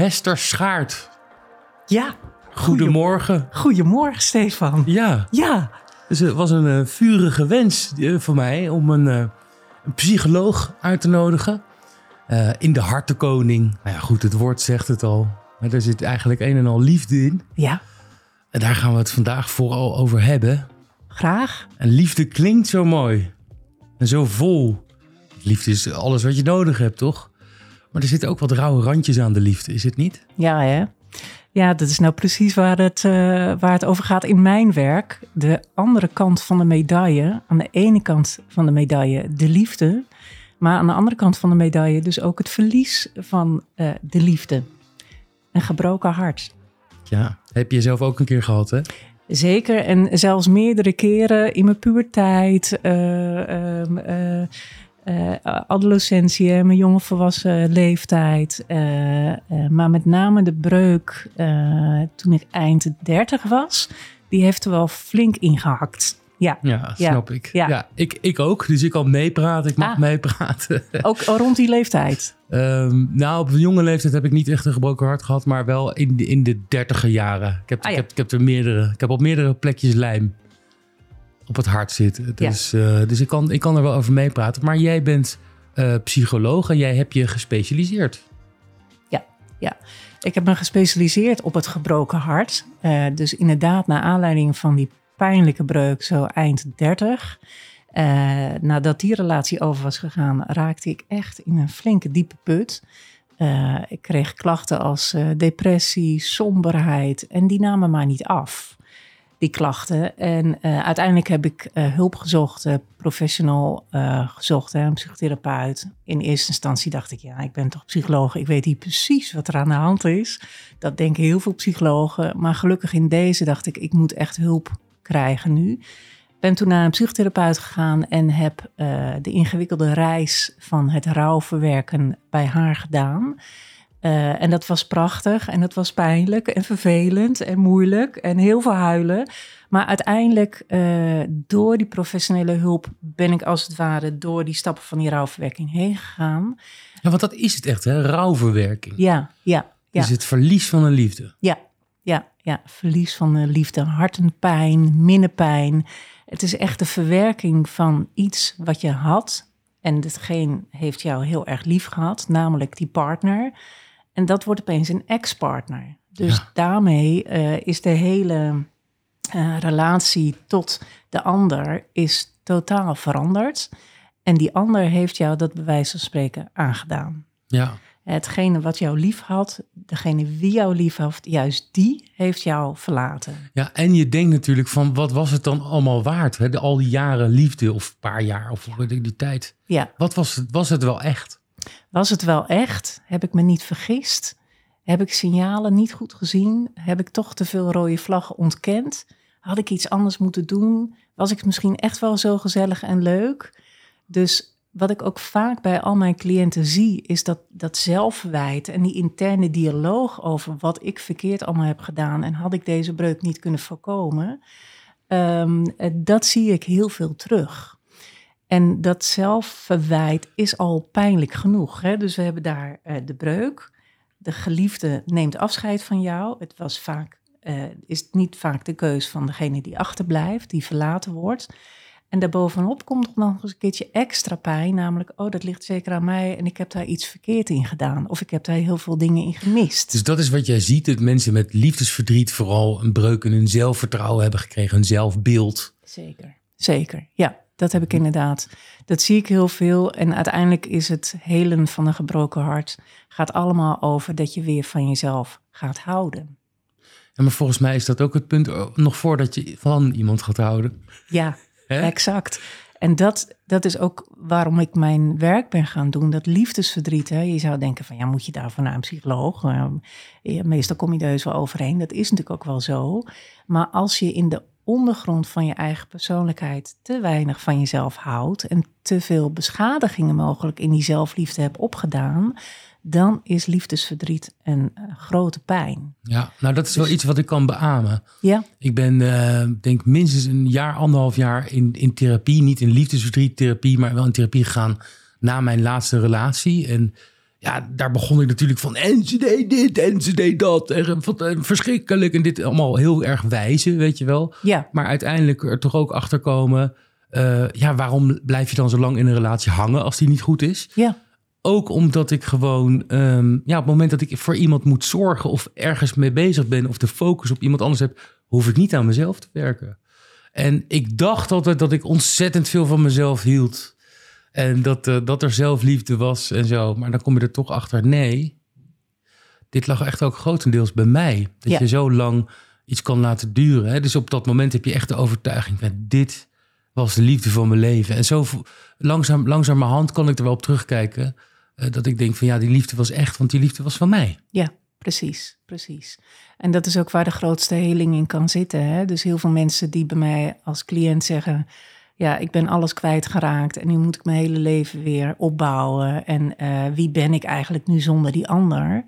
Hester Schaart. Ja. Goedemorgen. Goedemorgen, Stefan. Ja. Ja. Dus het was een uh, vurige wens uh, voor mij om een, uh, een, psycholoog uit te nodigen. in de hartenkoning. Nou ja, goed, het woord zegt het al. Maar er zit eigenlijk een en al liefde in. Ja. En daar gaan we het vandaag vooral over hebben. Graag. En liefde klinkt zo mooi. En zo vol. Liefde is alles wat je nodig hebt, toch? Maar er zitten ook wat rauwe randjes aan de liefde, is het niet? Ja, hè? Ja, dat is nou precies waar het, uh, waar het over gaat in mijn werk. De andere kant van de medaille. Aan de ene kant van de medaille de liefde. Maar aan de andere kant van de medaille dus ook het verlies van uh, de liefde. Een gebroken hart. Ja, heb je zelf ook een keer gehad, hè? Zeker, en zelfs meerdere keren in mijn puberteit, uh, uh, adolescentie, mijn jonge volwassen leeftijd. maar met name de breuk toen ik eind 30 was, die heeft er wel flink ingehakt. Ja, ja snap ik. Ja. ja. ik, ik ook. Dus ik kan meepraten. Ik mag ah. meepraten. Ook rond die leeftijd? Um, nou, op een jonge leeftijd heb ik niet echt een gebroken hart gehad. Maar wel in de, in de dertiger jaren. Ik heb, ah, ja. ik, heb, ik heb er meerdere. Ik heb op meerdere plekjes lijm op het hart zitten. Dus, ja. uh, dus ik, kan, ik kan er wel over meepraten. Maar jij bent uh, psycholoog en jij hebt je gespecialiseerd. Ja, ja. Ik heb me gespecialiseerd op het gebroken hart. Uh, dus inderdaad, naar aanleiding van die pijnlijke breuk, zo eind 30. Uh, nadat die relatie over was gegaan, raakte ik echt in een flinke diepe put. Uh, ik kreeg klachten als depressie, somberheid en die namen maar niet af, die klachten. En uiteindelijk heb ik hulp gezocht, professional gezocht, hè, een psychotherapeut. In eerste instantie dacht ik, ja, ik ben toch psycholoog, ik weet hier precies wat er aan de hand is. Dat denken heel veel psychologen. Maar gelukkig in deze dacht ik, ik moet echt hulp krijgen nu. Ben toen naar een psychotherapeut gegaan en heb uh, de ingewikkelde reis van het rouwverwerken bij haar gedaan. Uh, en dat was prachtig en dat was pijnlijk en vervelend en moeilijk en heel veel huilen. Maar uiteindelijk, uh, door die professionele hulp, ben ik als het ware door die stappen van die rouwverwerking heen gegaan. Ja, want dat is het echt, hè? Rouwverwerking. Ja, ja. ja. Is het verlies van een liefde. Ja, ja, ja, verlies van de liefde, hartenpijn, minnepijn. Het is echt de verwerking van iets wat je had. En datgene heeft jou heel erg lief gehad, namelijk die partner. En dat wordt opeens een ex-partner. Dus daarmee uh, is de hele uh, relatie tot de ander is totaal veranderd. En die ander heeft jou dat bij wijze van spreken aangedaan. Ja. Hetgene wat jou lief had, degene wie jou lief had, juist die heeft jou verlaten. Ja, en je denkt natuurlijk van wat was het dan allemaal waard? Hè? al die jaren liefde of een paar jaar of die tijd. Ja. Wat was het, was het wel echt? Was het wel echt? Heb ik me niet vergist? Heb ik signalen niet goed gezien? Heb ik toch te veel rode vlaggen ontkend? Had ik iets anders moeten doen? Was ik misschien echt wel zo gezellig en leuk? Dus wat ik ook vaak bij al mijn cliënten zie, is dat, dat zelfverwijt en die interne dialoog over wat ik verkeerd allemaal heb gedaan en had ik deze breuk niet kunnen voorkomen, um, dat zie ik heel veel terug. En dat zelfverwijt is al pijnlijk genoeg. Hè? Dus we hebben daar uh, de breuk. De geliefde neemt afscheid van jou. Het was vaak, uh, is niet vaak de keus van degene die achterblijft, die verlaten wordt. En daarbovenop komt nog eens een keertje extra pijn, namelijk, oh, dat ligt zeker aan mij en ik heb daar iets verkeerd in gedaan. Of ik heb daar heel veel dingen in gemist. Dus dat is wat jij ziet, dat mensen met liefdesverdriet vooral een breuk in hun zelfvertrouwen hebben gekregen, hun zelfbeeld. Zeker, zeker. Ja, dat heb ik inderdaad. Dat zie ik heel veel. En uiteindelijk is het helen van een gebroken hart, gaat allemaal over dat je weer van jezelf gaat houden. Ja, maar volgens mij is dat ook het punt, oh, nog voordat je van iemand gaat houden. Ja, Exact. En dat, dat is ook waarom ik mijn werk ben gaan doen. Dat liefdesverdriet. Hè. Je zou denken van ja, moet je daarvoor naar een psycholoog? Uh, meestal kom je er heus wel overheen. Dat is natuurlijk ook wel zo. Maar als je in de ondergrond van je eigen persoonlijkheid te weinig van jezelf houdt en te veel beschadigingen mogelijk in die zelfliefde hebt opgedaan, dan is liefdesverdriet een uh, grote pijn. Ja, nou dat is wel dus- iets wat ik kan beamen. Ja. Ik ben uh, denk minstens een jaar, anderhalf jaar in, in therapie. Niet in liefdesverdriet therapie, maar wel in therapie gegaan na mijn laatste relatie. En ja, daar begon ik natuurlijk van. En ze deed dit en ze deed dat. En, en verschrikkelijk. En dit allemaal heel erg wijzen, weet je wel. Ja. Maar uiteindelijk er toch ook achter komen. eh, ja, waarom blijf je dan zo lang in een relatie hangen als die niet goed is? Ja. Ook omdat ik gewoon, ehm, ja, op het moment dat ik voor iemand moet zorgen of ergens mee bezig ben of de focus op iemand anders heb, hoef ik niet aan mezelf te werken. En ik dacht altijd dat ik ontzettend veel van mezelf hield. En dat, eh, dat er zelfliefde was en zo. Maar dan kom je er toch achter, nee. Dit lag echt ook grotendeels bij mij. Dat Ja. je zo lang iets kan laten duren. Hè? Dus op dat moment heb je echt de overtuiging van dit was de liefde van mijn leven. En zo langzaam, langzamerhand kan ik er wel op terugkijken. eh, dat ik denk van ja, die liefde was echt, want die liefde was van mij. Ja, precies, precies. En dat is ook waar de grootste heling in kan zitten. Hè? Dus heel veel mensen die bij mij als cliënt zeggen... ja, ik ben alles kwijtgeraakt en nu moet ik mijn hele leven weer opbouwen. En eh, wie ben ik eigenlijk nu zonder die ander?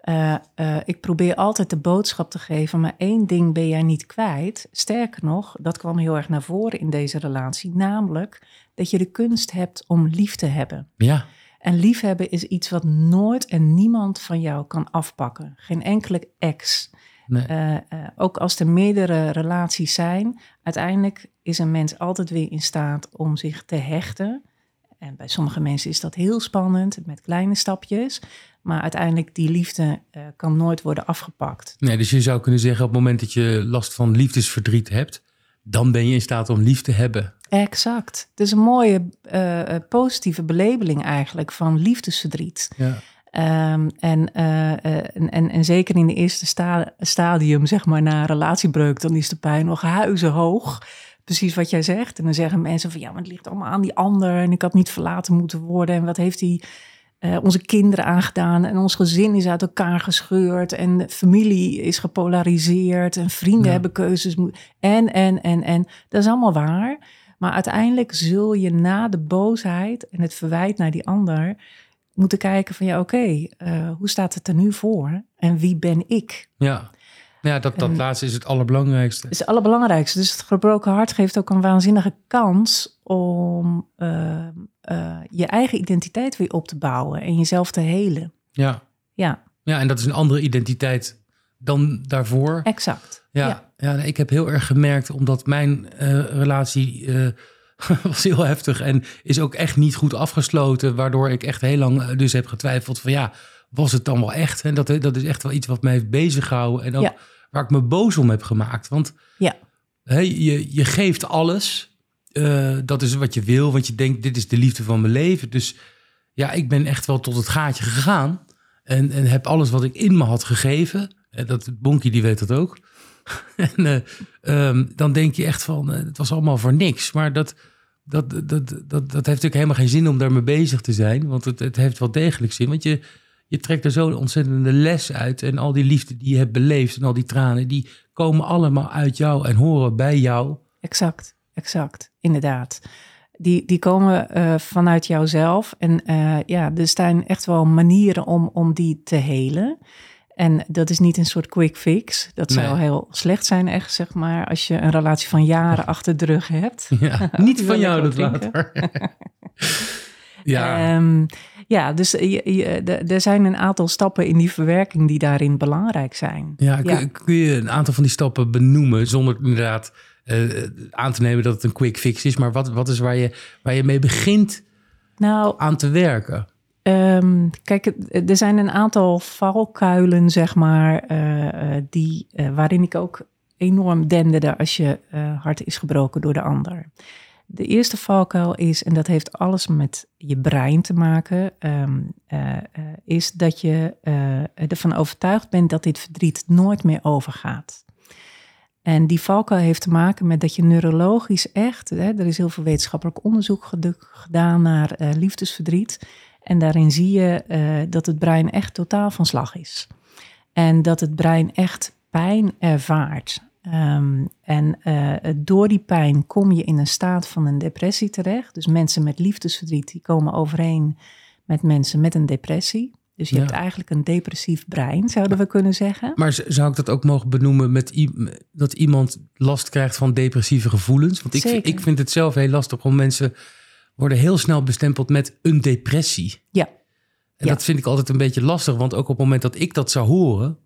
Eh, eh, ik probeer altijd de boodschap te geven, maar één ding ben jij niet kwijt. Sterker nog, dat kwam heel erg naar voren in deze relatie, namelijk dat je de kunst hebt om lief te hebben. Ja, En liefhebben is iets wat nooit en niemand van jou kan afpakken. Geen enkele ex. Nee. Eh, eh, ook als er meerdere relaties zijn, uiteindelijk is een mens altijd weer in staat om zich te hechten. En bij sommige mensen is dat heel spannend met kleine stapjes. Maar uiteindelijk die liefde eh, kan nooit worden afgepakt. nee. Dus je zou kunnen zeggen op het moment dat je last van liefdesverdriet hebt, dan ben je in staat om lief te hebben. Exact. Het is een mooie positieve belabeling eigenlijk van liefdesverdriet. Ja. Ehm, en, eh, eh, en, en, en zeker in de eerste sta- stadium, zeg maar, na relatiebreuk, dan is de pijn nog huizenhoog. Precies wat jij zegt. En dan zeggen mensen van ja, maar het ligt allemaal aan die ander. En ik had niet verlaten moeten worden. En wat heeft hij eh, onze kinderen aangedaan? En ons gezin is uit elkaar gescheurd. En de familie is gepolariseerd. En vrienden Ja. hebben keuzes. En, en, en, en. Dat is allemaal waar. Maar uiteindelijk zul je na de boosheid en het verwijt naar die ander moeten kijken van ja, oké, eh, hoe staat het er nu voor? En wie ben ik? Ja, ja dat, dat En- laatste is het allerbelangrijkste. Is het allerbelangrijkste. Dus het gebroken hart geeft ook een waanzinnige kans om eh, eh, je eigen identiteit weer op te bouwen en jezelf te helen. Ja. Ja, ja, en dat is een andere identiteit dan daarvoor. exact. Ja, Ja. ja. ik heb heel erg gemerkt, omdat mijn relatie was heel heftig en is ook echt niet goed afgesloten, waardoor ik echt heel lang eh, dus heb getwijfeld van ja, was het dan wel echt? En dat, dat is echt wel iets wat mij heeft bezig gehouden en ook Ja. waar ik me boos om heb gemaakt. Want Ja. hè, je, je geeft alles, eh, dat is wat je wil, want je denkt dit is de liefde van mijn leven. Dus ja, ik ben echt wel tot het gaatje gegaan en, en heb alles wat ik in me had gegeven. En dat Bonkie die weet dat ook. en eh, ehm, dan denk je echt van, eh, het was allemaal voor niks. Maar dat, dat, dat, dat, dat heeft natuurlijk helemaal geen zin om daarmee bezig te zijn. Want het, het heeft wel degelijk zin. Want je, je trekt er zo'n ontzettende les uit. En al die liefde die je hebt beleefd en al die tranen, die komen allemaal uit jou en horen bij jou. Exact, exact, inderdaad. Die, die komen eh, vanuit jouzelf. En ja, er zijn echt wel manieren om, om die te helen. En dat is niet een soort quick fix. Dat zou Nee. heel slecht zijn, echt, zeg maar, als je een relatie van jaren achter de rug hebt. Ja, niet van jou dat ook later. ja, Ehm, ja, dus je- je- de- er zijn een aantal stappen in die verwerking die daarin belangrijk zijn. Ja, kun, Ja. kun je een aantal van die stappen benoemen zonder inderdaad eh, aan te nemen dat het een quick fix is. Maar wat, wat is waar je, waar je mee begint Nou, aan te werken? Ehm, kijk, er zijn een aantal valkuilen, zeg maar, eh, eh, die, eh, waarin ik ook enorm denderde als je eh, hart is gebroken door de ander. De eerste valkuil is, en dat heeft alles met je brein te maken, ehm, eh, eh, is dat je ervan overtuigd bent dat dit verdriet nooit meer overgaat. En die valkuil heeft te maken met dat je neurologisch echt, hè, er is heel veel wetenschappelijk onderzoek ged- gedaan naar liefdesverdriet. En daarin zie je eh, dat het brein echt totaal van slag is. En dat het brein echt pijn ervaart. Ehm, en eh, door die pijn kom je in een staat van een depressie terecht. Dus mensen met liefdesverdriet die komen overeen met mensen met een depressie. Dus je Ja. hebt eigenlijk een depressief brein, zouden we kunnen zeggen. Maar zou ik dat ook mogen benoemen met dat iemand last krijgt van depressieve gevoelens? Want ik, Zeker. ik vind het zelf heel lastig om mensen worden heel snel bestempeld met een depressie. Ja, En dat vind ik altijd een beetje lastig, want ook op het moment dat ik dat zou horen,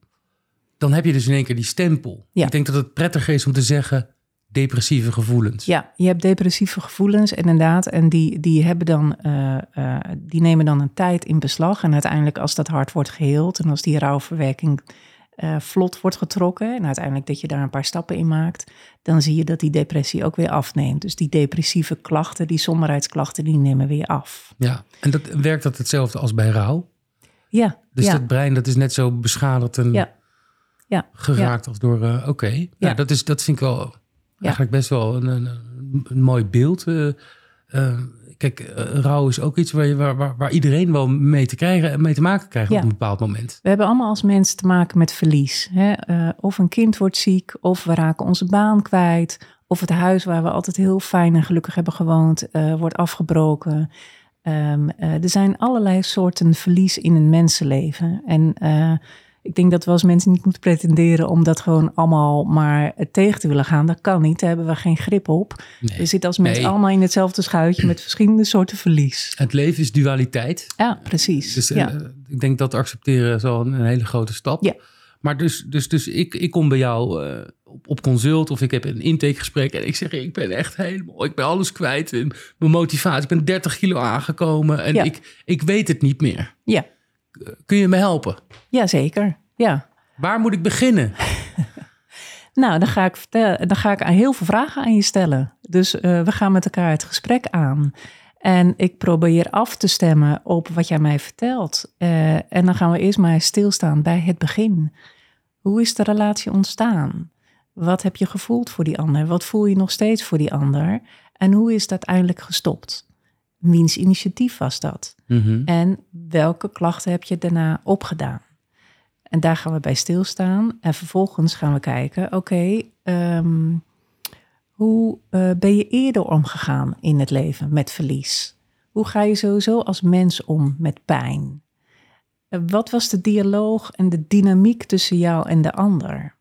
dan heb je dus in één keer die stempel. Ik denk dat het prettiger is om te zeggen depressieve gevoelens. Ja, je hebt depressieve gevoelens inderdaad. En die, die, hebben dan, uh, uh, die nemen dan een tijd in beslag. En uiteindelijk als dat hart wordt geheeld en als die rouwverwerking uh, vlot wordt getrokken... en uiteindelijk dat je daar een paar stappen in maakt... dan zie je dat die depressie ook weer afneemt. Dus die depressieve klachten, die somberheidsklachten, die nemen weer af. Ja, en dat, werkt dat hetzelfde als bij rouw? Ja. Dus ja. het brein dat is net zo beschadigd en ja. Ja. geraakt als door... Oké, okay. ja. dat, is, dat vind ik wel Eigenlijk best wel een, een, een mooi beeld. Uh, kijk, uh, rouw is ook iets waar, je, waar, waar, waar, iedereen wel mee te, krijgen, mee te maken krijgt ja. op een bepaald moment. We hebben allemaal als mensen te maken met verlies. Hè? of een kind wordt ziek, of we raken onze baan kwijt, of het huis waar we altijd heel fijn en gelukkig hebben gewoond wordt afgebroken. Um, er zijn allerlei soorten verlies in een mensenleven. En ik denk dat we als mensen niet moeten pretenderen om dat gewoon allemaal maar tegen te willen gaan. Dat kan niet, daar hebben we geen grip op. Nee. We zitten als mensen nee. allemaal in hetzelfde schuitje met verschillende soorten verlies. Het leven is dualiteit. Ja, precies. Dus ja. Uh, ik denk dat accepteren is al een, een hele grote stap. Ja. Maar dus, dus, dus ik, ik kom bij jou uh, op, op, consult of ik heb een intakegesprek en ik zeg, ik ben echt helemaal, ik ben alles kwijt. Mijn motivatie, ik ben 30 kilo aangekomen en ja. ik, ik weet het niet meer. Ja. Kun je me helpen? Jazeker, ja. Waar moet ik beginnen? nou, dan ga, ik vertellen, dan ga ik heel veel vragen aan je stellen. Dus uh, we gaan met elkaar het gesprek aan. En ik probeer af te stemmen op wat jij mij vertelt. Uh, en dan gaan we eerst maar stilstaan bij het begin. Hoe is de relatie ontstaan? Wat heb je gevoeld voor die ander? Wat voel je nog steeds voor die ander? En hoe is het uiteindelijk gestopt? Wiens initiatief was dat? Mm -hmm. En welke klachten heb je daarna opgedaan? En daar gaan we bij stilstaan. En vervolgens gaan we kijken, oké, okay, um, hoe uh, ben je eerder omgegaan in het leven met verlies? Hoe ga je sowieso als mens om met pijn? Uh, wat was de dialoog en de dynamiek tussen jou en de ander?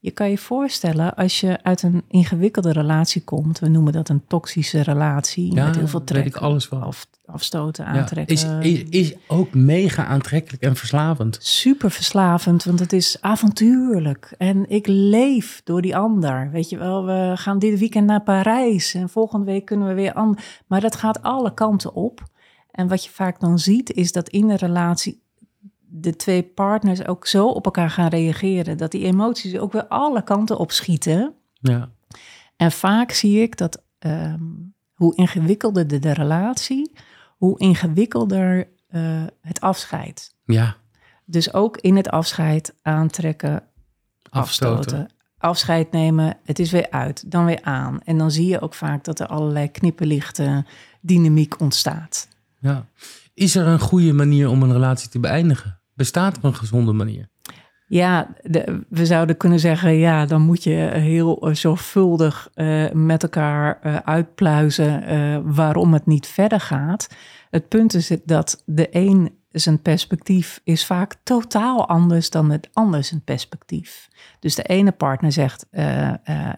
Je kan je voorstellen als je uit een ingewikkelde relatie komt, we noemen dat een toxische relatie, ja, met heel veel trekken, weet ik alles van. Af, afstoten, aantrekken. Ja, is, is, is ook mega aantrekkelijk en verslavend. Super verslavend, want het is avontuurlijk en ik leef door die ander. Weet je wel, we gaan dit weekend naar Parijs en volgende week kunnen we weer aan. Maar dat gaat alle kanten op. En wat je vaak dan ziet, is dat in de relatie de twee partners ook zo op elkaar gaan reageren dat die emoties ook weer alle kanten op schieten. Ja. En vaak zie ik dat um, hoe ingewikkelder de, de, relatie, hoe ingewikkelder uh, het afscheid. Ja. Dus ook in het afscheid aantrekken, afstoten. afstoten. Afscheid nemen, het is weer uit, dan weer aan. En dan zie je ook vaak dat er allerlei knipperlichte dynamiek ontstaat. Ja. Is er een goede manier om een relatie te beëindigen? Bestaat er een gezonde manier? Ja, de, we zouden kunnen zeggen, ja, dan moet je heel zorgvuldig uh, met elkaar uh, uitpluizen uh, waarom het niet verder gaat. Het punt is dat de een zijn perspectief is vaak totaal anders dan het ander zijn perspectief. Dus de ene partner zegt,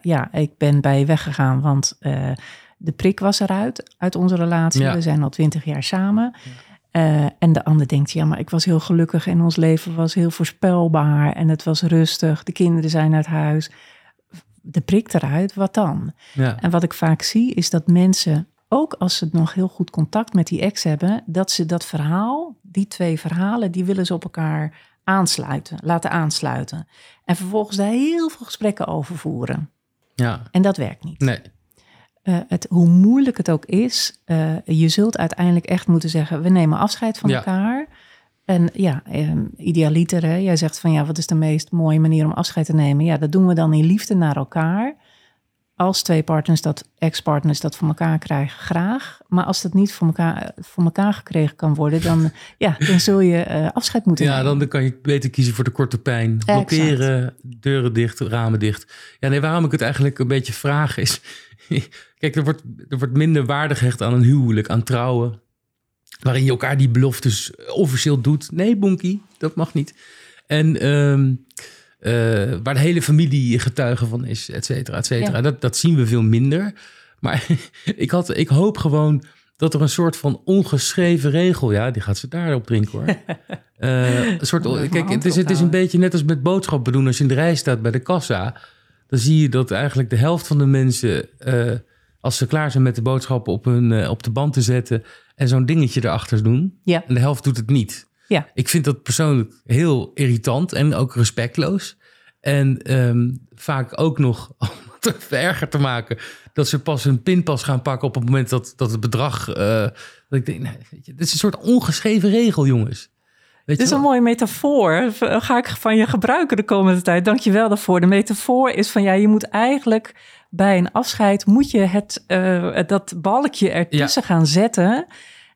ja, ik ben bij je weggegaan, want de prik was eruit uit onze relatie. Ja. We zijn al twintig jaar samen. Ja. Uh, en de ander denkt, ja, maar ik was heel gelukkig en ons leven was heel voorspelbaar en het was rustig. De kinderen zijn uit huis. De prik eruit, wat dan? Ja. En wat ik vaak zie is dat mensen, ook als ze nog heel goed contact met die ex hebben, dat ze dat verhaal, die twee verhalen, die willen ze op elkaar aansluiten, laten aansluiten. En vervolgens daar heel veel gesprekken over voeren. Ja. En dat werkt niet. Nee. Uh, het, hoe moeilijk het ook is, uh, je zult uiteindelijk echt moeten zeggen: we nemen afscheid van Ja. elkaar. En ja, um, idealiter, hè? jij zegt van ja, wat is de meest mooie manier om afscheid te nemen? Ja, dat doen we dan in liefde naar elkaar. Als twee partners dat, ex-partners dat voor elkaar krijgen, graag. Maar als dat niet voor elkaar, voor elkaar gekregen kan worden, dan, ja, dan zul je uh, afscheid moeten Ja, nemen. dan kan je beter kiezen voor de korte pijn. Blokkeren, deuren dicht, ramen dicht. Ja, nee, waarom ik het eigenlijk een beetje vraag is... Kijk, er wordt, er wordt minder waarde gehecht aan een huwelijk, aan trouwen. Waarin je elkaar die beloftes officieel doet. Nee, Bonkie, dat mag niet. En um, uh, waar de hele familie getuige van is, et cetera, et cetera. Ja. Dat, dat zien we veel minder. Maar ik, had, ik hoop gewoon dat er een soort van ongeschreven regel, ja, die gaat ze daarop drinken hoor. Uh, een soort, kijk, het is, het is een beetje net als met boodschappen doen. Als je in de rij staat bij de kassa, dan zie je dat eigenlijk de helft van de mensen, uh, als ze klaar zijn met de boodschappen op, hun, op de band te zetten en zo'n dingetje erachter doen, ja. en de helft doet het niet. Ja. Ik vind dat persoonlijk heel irritant en ook respectloos. En um, vaak ook nog om het vererger te maken dat ze pas hun pinpas gaan pakken op het moment dat, dat het bedrag. Uh, dat ik denk, weet je, dit is een soort ongeschreven regel, jongens. Weet Dit is een mooie metafoor. Ga ik van je gebruiken de komende tijd. Dank je wel daarvoor. De metafoor is van ja, je moet eigenlijk bij een afscheid moet je het, uh, dat balkje ertussen ja. gaan zetten.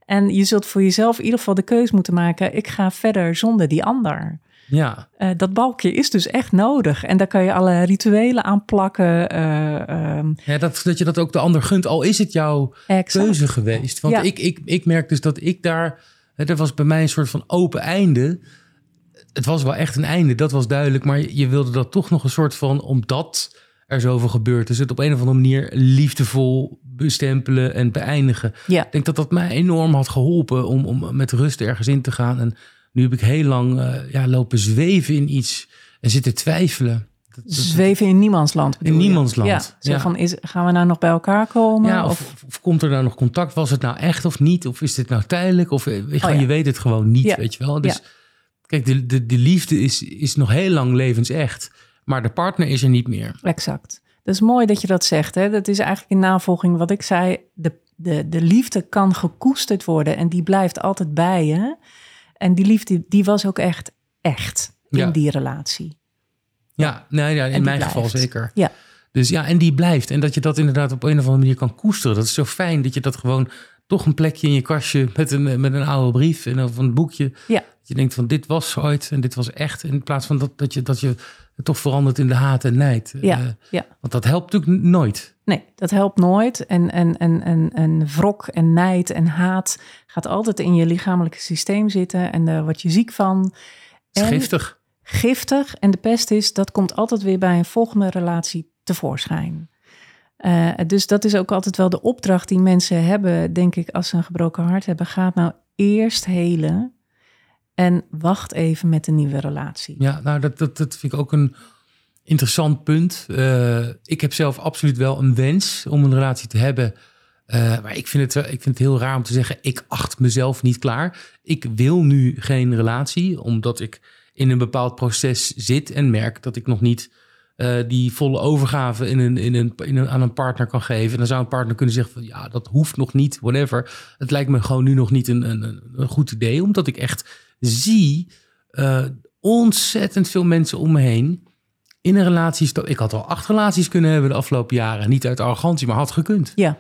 En je zult voor jezelf in ieder geval de keus moeten maken. Ik ga verder zonder die ander. Ja. Uh, dat balkje is dus echt nodig. En daar kan je alle rituelen aan plakken. Uh, um... Ja, dat, dat je dat ook de ander gunt, al is het jouw exact. keuze geweest. Want Ja. ik, ik, ik merk dus dat ik daar... Er was bij mij een soort van open einde. Het was wel echt een einde, dat was duidelijk. Maar je, wilde dat toch nog een soort van... Omdat er zoveel gebeurd is, het op een of andere manier liefdevol bestempelen en beëindigen. Ja. Ik denk dat dat mij enorm had geholpen om, om met rust ergens in te gaan. En nu heb ik heel lang uh, ja, lopen zweven in iets en zitten twijfelen. Dat, dat, Zweven in niemandsland. In niemandsland. Ja, zo ja. van, is, gaan we nou nog bij elkaar komen? Ja, of, of, of, komt er nou nog contact? Was het nou echt of niet? Of is dit nou tijdelijk? Of oh, ja. je weet het gewoon niet, weet je wel? Dus kijk, de, de, de liefde is, is nog heel lang levensecht. Maar de partner is er niet meer. Exact. Dat is mooi dat je dat zegt. Hè? Dat is eigenlijk in navolging wat ik zei. De, de, de liefde kan gekoesterd worden en die blijft altijd bij je. En die liefde, die was ook echt echt in Ja. die relatie. Ja, nee, ja in mijn blijft. geval zeker. Ja. Dus ja, en die blijft. En dat je dat inderdaad op een of andere manier kan koesteren. Dat is zo fijn dat je dat gewoon toch een plekje in je kastje met een, met een oude brief en of een boekje. Ja. Dat je denkt van dit was ooit en dit was echt. In plaats van dat, dat, je, dat je toch verandert in de haat en nijd. Ja, Eh, ja. Want dat helpt natuurlijk nooit. Nee, dat helpt nooit. En, en, en, en, en wrok en nijd en haat gaat altijd in je lichamelijke systeem zitten. En daar word je ziek van. En giftig. Giftig. En de pest is, dat komt altijd weer bij een volgende relatie tevoorschijn. Eh, dus dat is ook altijd wel de opdracht die mensen hebben, denk ik, als ze een gebroken hart hebben. Gaat nou eerst helen en wacht even met een nieuwe relatie. Ja, nou, dat, dat, dat vind ik ook een interessant punt. Eh, ik heb zelf absoluut wel een wens om een relatie te hebben. Eh, maar ik vind, het, ik vind het heel raar om te zeggen, ik acht mezelf niet klaar. Ik wil nu geen relatie, omdat ik in een bepaald proces zit en merk dat ik nog niet eh, die volle overgave in in een, in aan een partner kan geven. En dan zou een partner kunnen zeggen van ja, dat hoeft nog niet, whatever. Het lijkt me gewoon nu nog niet een, een, een goed idee, omdat ik echt zie eh, ontzettend veel mensen om me heen in een relatie. Ik had al acht relaties kunnen hebben de afgelopen jaren. Niet uit arrogantie, maar had gekund. Ja,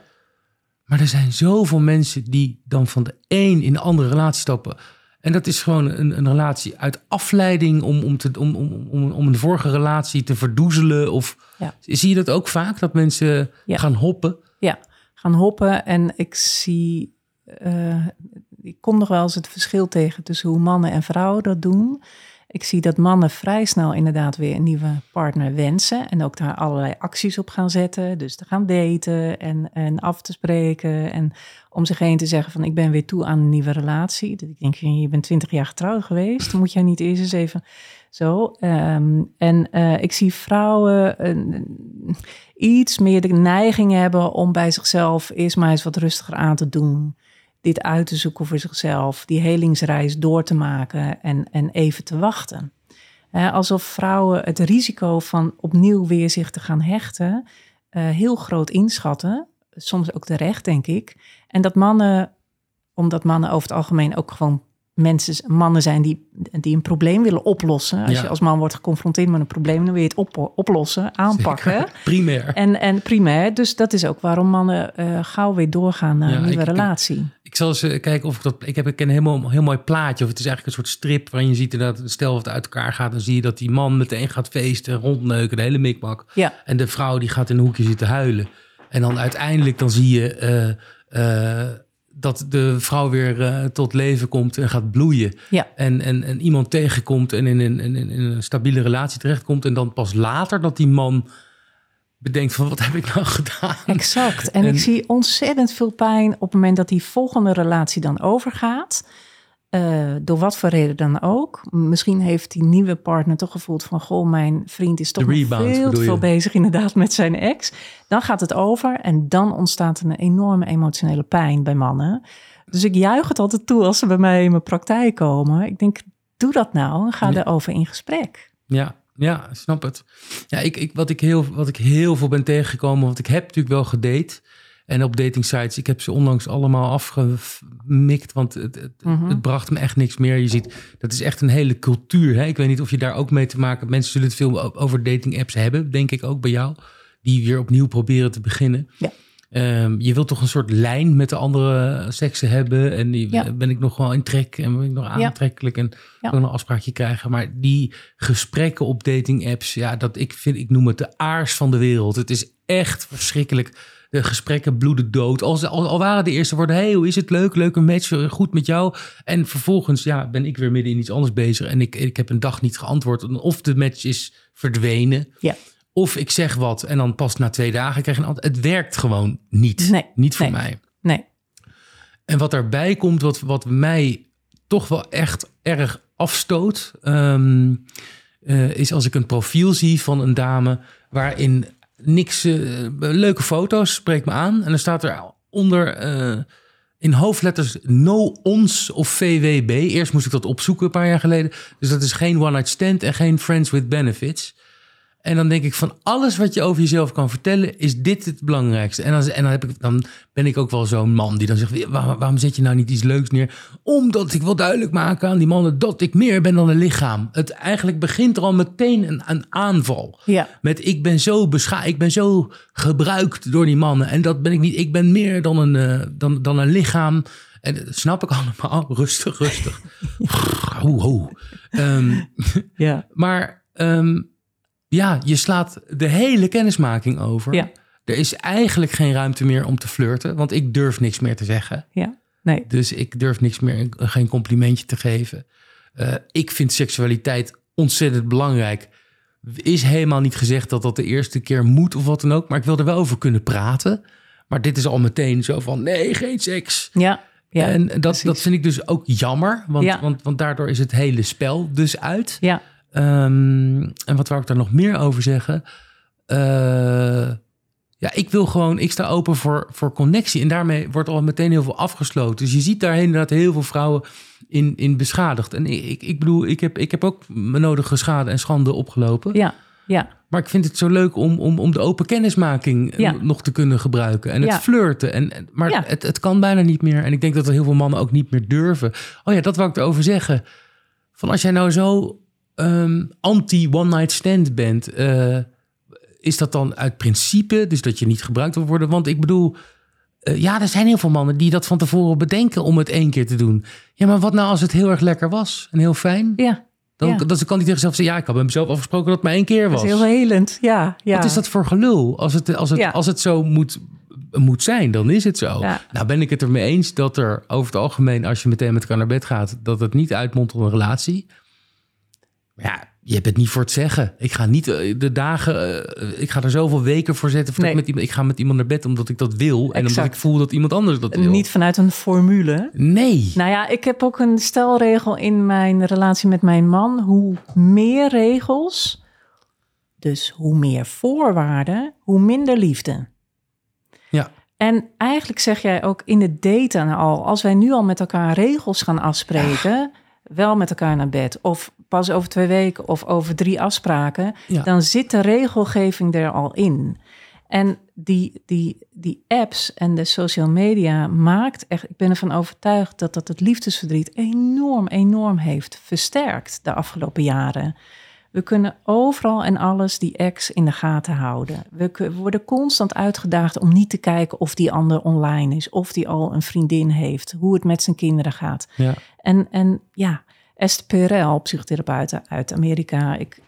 Maar er zijn zoveel mensen die dan van de een in de andere relatie stappen. En dat is gewoon een, een relatie uit afleiding om, om, te, om, om, om, om een vorige relatie te verdoezelen. Of Ja. zie je dat ook vaak, dat mensen Ja. gaan hoppen? ja. Gaan hoppen en ik zie... eh, ik kom nog wel eens het verschil tegen tussen hoe mannen en vrouwen dat doen. Ik zie dat mannen vrij snel inderdaad weer een nieuwe partner wensen. En ook daar allerlei acties op gaan zetten. Dus te gaan daten en, en af te spreken. En om zich heen te zeggen van ik ben weer toe aan een nieuwe relatie. Dat ik denk, je bent twintig jaar getrouwd geweest. Dan moet jij niet eerst eens even zo. Ehm, en eh, ik zie vrouwen iets meer de neiging hebben om bij zichzelf eerst maar eens wat rustiger aan te doen dit uit te zoeken voor zichzelf, die helingsreis door te maken en, en even te wachten. Alsof vrouwen het risico van opnieuw weer zich te gaan hechten eh, heel groot inschatten. Soms ook terecht, denk ik. En dat mannen, omdat mannen over het algemeen ook gewoon mensen, mannen zijn die, die een probleem willen oplossen. Als Ja. je als man wordt geconfronteerd met een probleem, dan wil je het op, oplossen, aanpakken. Zeker. Primair. En, en primair, dus dat is ook waarom mannen eh, gauw weer doorgaan naar Ja, een nieuwe ik- relatie. Ik zal eens eh, kijken of ik dat. Ik heb ik ken een helemaal heel mooi plaatje. Of het is eigenlijk een soort strip waarin je ziet dat stel dat het uit elkaar gaat. Dan zie je dat die man meteen gaat feesten, rondneuken, de hele mikmak. Ja, En de vrouw die gaat in een hoekje zitten huilen. En dan uiteindelijk dan zie je eh, eh, dat de vrouw weer tot leven komt en gaat bloeien. ja, En, en, en iemand tegenkomt en in, een- in, in, in een stabiele relatie terechtkomt. En dan pas later dat die man bedenkt van wat heb ik nou gedaan? Exact. En, ik zie ontzettend veel pijn op het moment dat die volgende relatie dan overgaat. Uh, door wat voor reden dan ook. Misschien heeft die nieuwe partner toch gevoeld van... goh, mijn vriend is toch veel te veel bezig inderdaad met zijn ex. Dan gaat het over en dan ontstaat een enorme emotionele pijn bij mannen. Dus ik juich het altijd toe als ze bij mij in mijn praktijk komen. Ik denk, doe dat nou en ga ja. erover in gesprek. Ja, ja, snap het. Ja, ik, ik, wat, ik heel, wat ik heel veel ben tegengekomen, want ik heb natuurlijk wel gedate. En op dating sites, ik heb ze onlangs allemaal afgemikt, want het, het, mhm. het, bracht me echt niks meer. Je ziet, dat is echt een hele cultuur. Hè? Ik weet niet of je daar ook mee te maken hebt. Mensen zullen het veel over dating apps hebben, denk ik ook bij jou. Die weer opnieuw proberen te beginnen. Ja. Ehm, je wilt toch een soort lijn met de andere seksen hebben. En die, ben ik nog wel in trek en ben ik nog aantrekkelijk en ja. een afspraakje krijgen. Maar die gesprekken op dating apps, ja, dat ik vind, ik noem het de aars van de wereld. Het is echt verschrikkelijk. De gesprekken bloeden dood. Al, al, waren de eerste woorden, hey, hoe is het leuk, leuke match, goed met jou. En vervolgens ja, ben ik weer midden in iets anders bezig en ik, ik heb een dag niet geantwoord. Of de match is verdwenen. Ja. Of ik zeg wat en dan pas na twee dagen krijg je een antwoord. Het werkt gewoon niet. Nee, niet voor mij. Nee. En wat daarbij komt, wat, wat mij toch wel echt erg afstoot, ehm, eh, is als ik een profiel zie van een dame waarin niks, uh, leuke foto's, spreekt me aan. En dan staat er onder uh, in hoofdletters no ons of VWB. Eerst moest ik dat opzoeken een paar jaar geleden. Dus dat is geen one night stand en geen friends with benefits. En dan denk ik van alles wat je over jezelf kan vertellen, is dit het belangrijkste. En dan, en dan, heb ik, dan ben ik ook wel zo'n man die dan zegt, waarom zet je nou niet iets leuks neer? Omdat ik wil duidelijk maken aan die mannen dat ik meer ben dan een lichaam. Het eigenlijk begint er al meteen een, een aanval. Ja. Met ik ben zo bescha ik ben zo gebruikt door die mannen. En dat ben ik niet. Ik ben meer dan een, uh, dan, dan een lichaam. En dat snap ik allemaal. Rustig, rustig. ho, ho. Um, ja. Maar... Um, ja, je slaat de hele kennismaking over. Ja. Er is eigenlijk geen ruimte meer om te flirten, want ik durf niks meer te zeggen. Ja, nee. Dus ik durf niks meer, geen complimentje te geven. Uh, ik vind seksualiteit ontzettend belangrijk. Is helemaal niet gezegd dat dat de eerste keer moet of wat dan ook, maar ik wil er wel over kunnen praten. Maar dit is al meteen zo van nee, geen seks. Ja. Ja, en dat, dat vind ik dus ook jammer, want, ja. want, want daardoor is het hele spel dus uit. Ja. Um, en wat wou ik daar nog meer over zeggen? Uh, ja, ik wil gewoon, ik sta open voor, voor connectie. En daarmee wordt al meteen heel veel afgesloten. Dus je ziet daar inderdaad heel veel vrouwen in, in beschadigd. En ik, ik bedoel, ik heb, ik heb ook mijn nodige schade en schande opgelopen. Ja, ja. Maar ik vind het zo leuk om, om, om de open kennismaking ja. nog te kunnen gebruiken. En het ja. flirten. En, maar ja. het, het kan bijna niet meer. En ik denk dat er heel veel mannen ook niet meer durven. Oh ja, dat wou ik erover zeggen. Van als jij nou zo um, anti-one-night stand bent, uh, is dat dan uit principe, dus dat je niet gebruikt wil worden? Want ik bedoel, uh, ja, er zijn heel veel mannen die dat van tevoren bedenken om het één keer te doen. Ja, maar wat nou als het heel erg lekker was en heel fijn? Ja. Dan, ja. kan niet tegen zichzelf zeggen, ja, ik had met mezelf afgesproken dat het maar één keer was. Dat is heel helend, ja. ja. Wat is dat voor gelul? Als het, als het, ja. als het zo moet, moet zijn, dan is het zo. Ja. Nou ben ik het ermee eens dat er over het algemeen, als je meteen met elkaar naar bed gaat, dat het niet uitmondt tot een relatie ja, je hebt het niet voor het zeggen. Ik ga niet eh, de dagen, uh, ik ga er zoveel weken voor zetten. Nee. Ik, met iemand, ik ga met iemand naar bed omdat ik dat wil. Exact. En omdat ik voel dat iemand anders dat wil. Niet vanuit een formule. Nee. Nou ja, ik heb ook een stelregel in mijn relatie met mijn man. Hoe meer regels, dus hoe meer voorwaarden, hoe minder liefde. Ja. En eigenlijk zeg jij ook in het daten al, als wij nu al met elkaar regels gaan afspreken, wel met elkaar naar bed of pas over twee weken of over drie afspraken, dan zit de regelgeving er al in. En die, die, die apps en de social media maakt echt, ik ben ervan overtuigd dat dat het liefdesverdriet enorm, enorm heeft versterkt de afgelopen jaren. We kunnen overal en alles die ex in de gaten houden. We worden constant uitgedaagd om niet te kijken of die ander online is, of die al een vriendin heeft, hoe het met zijn kinderen gaat. Ja. En, en ja, Esther Perel, psychotherapeut uit Amerika, ik,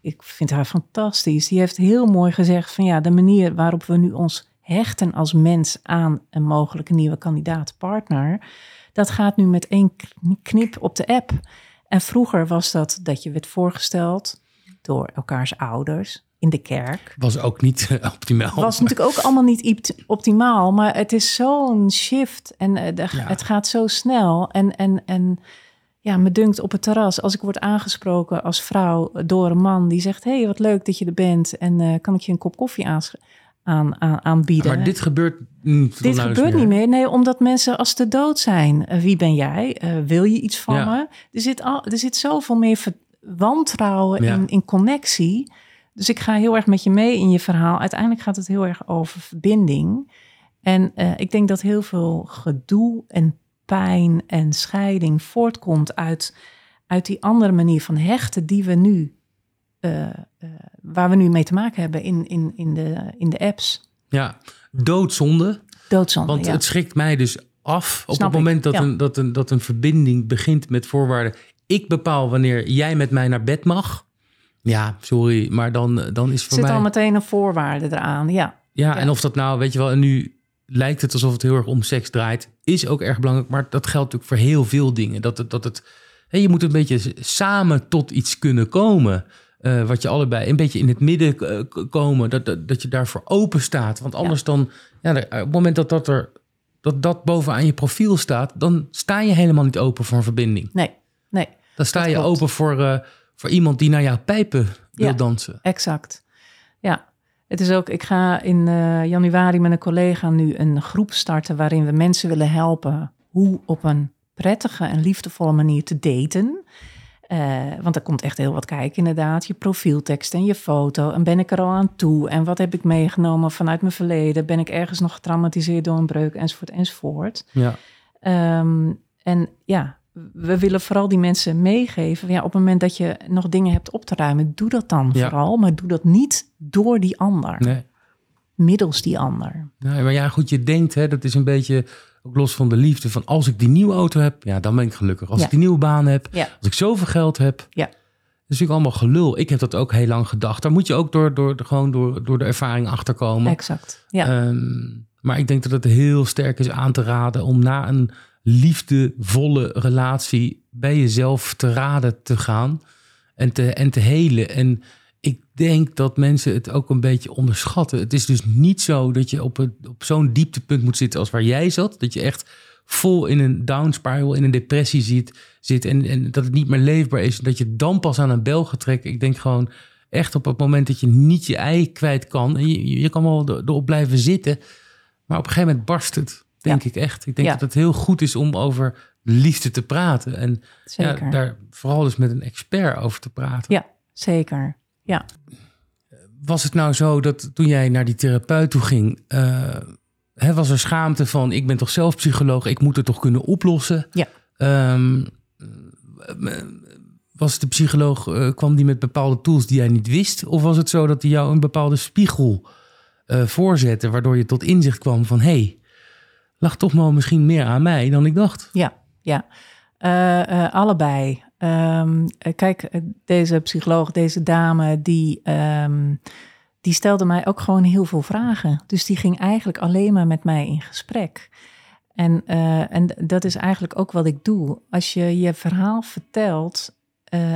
ik vind haar fantastisch. Die heeft heel mooi gezegd van ja, de manier waarop we nu ons hechten als mens aan een mogelijke nieuwe kandidaat-partner, dat gaat nu met één knip op de app. En vroeger was dat dat je werd voorgesteld door elkaars ouders. in de kerk. Was ook niet uh, optimaal. Was natuurlijk ook allemaal niet optimaal, maar het is zo'n shift en uh, het gaat zo snel. En, en, en ja, me dunkt op het terras, als ik word aangesproken als vrouw door een man die zegt: hey, wat leuk dat je er bent en uh, kan ik je een kop koffie aan, aan, aanbieden? Maar dit gebeurt niet. Dit gebeurt niet meer. Nee, omdat mensen als de dood zijn. wie ben jij? wil je iets van me? Er zit, al, er zit zoveel meer wantrouwen in, in connectie. Dus ik ga heel erg met je mee in je verhaal. Uiteindelijk gaat het heel erg over verbinding. En uh, ik denk dat heel veel gedoe en pijn en scheiding voortkomt uit, uit die andere manier van hechten die we nu, uh, uh, waar we nu mee te maken hebben in, in, in, de, in de apps. Ja, doodzonde. Doodzonde. Want ja. het schrikt mij dus af op het moment dat, een, dat, een, dat een verbinding begint met voorwaarden. Ik bepaal wanneer jij met mij naar bed mag. Ja, sorry, maar dan, dan is voor Zit mij... al meteen een voorwaarde eraan, ja. ja. en of dat nou, weet je wel, en nu lijkt het alsof het heel erg om seks draait, is ook erg belangrijk. Maar dat geldt natuurlijk voor heel veel dingen. Dat het, dat het, hè, je moet een beetje samen tot iets kunnen komen. Uh, wat je allebei een beetje in het midden uh, komen. Dat, dat, dat je daarvoor open staat. Want anders dan, ja, op het moment dat dat er dat dat bovenaan je profiel staat, dan sta je helemaal niet open voor een verbinding. Nee, nee. Dan sta je klopt. open voor, uh, voor iemand die naar jouw pijpen wil ja, dansen. Exact. Ja, het is ook, ik ga in uh, januari met een collega nu een groep starten waarin we mensen willen helpen hoe op een prettige en liefdevolle manier te daten. Uh, want er komt echt heel wat kijken, inderdaad. Je profieltekst en je foto. En ben ik er al aan toe? En wat heb ik meegenomen vanuit mijn verleden? Ben ik ergens nog getraumatiseerd door een breuk? Enzovoort, enzovoort. Ja. Um, en ja, we willen vooral die mensen meegeven. Ja, op het moment dat je nog dingen hebt op te ruimen, doe dat dan Ja. vooral. Maar doe dat niet door die ander. Nee. Middels die ander. Nee, maar ja, goed, je denkt, hè, dat is een beetje ook los van de liefde. Van als ik die nieuwe auto heb, ja, dan ben ik gelukkig. Als Ja. ik die nieuwe baan heb, Ja. als ik zoveel geld heb. Ja. Dat is natuurlijk allemaal gelul. Ik heb dat ook heel lang gedacht. Daar moet je ook door, door, gewoon door, door de ervaring achterkomen. Exact. Ja. Ehm, maar ik denk dat het heel sterk is aan te raden om na een liefdevolle relatie bij jezelf te raden te gaan en te, en te helen. En ik denk dat mensen het ook een beetje onderschatten. Het is dus niet zo dat je op, op zo'n dieptepunt moet zitten als waar jij zat. Dat je echt vol in een down spiral, in een depressie zit, zit en, en dat het niet meer leefbaar is. Dat je dan pas aan een bel gaat trekken. Ik denk gewoon echt op het moment dat je niet je ei kwijt kan. Je, je kan wel er- erop blijven zitten. Maar op een gegeven moment barst het, denk ik echt. Ik denk dat het heel goed is om over liefde te praten. En ja, daar vooral dus met een expert over te praten. Ja, zeker. Ja. Was het nou zo dat toen jij naar die therapeut toe ging... eh, hè, was er schaamte van, ik ben toch zelf psycholoog... ik moet het toch kunnen oplossen? Ja. Ehm, eh, was de psycholoog, eh, kwam die met bepaalde tools die jij niet wist? Of was het zo dat hij jou een bepaalde spiegel eh, voorzette... waardoor je tot inzicht kwam van... hé, hey, lag toch wel misschien meer aan mij dan ik dacht? Ja, ja. Eh, eh, allebei. Ehm, eh, kijk, deze psycholoog, deze dame, die, ehm, die stelde mij ook gewoon heel veel vragen. Dus die ging eigenlijk alleen maar met mij in gesprek. En, en dat is eigenlijk ook wat ik doe. Als je je verhaal vertelt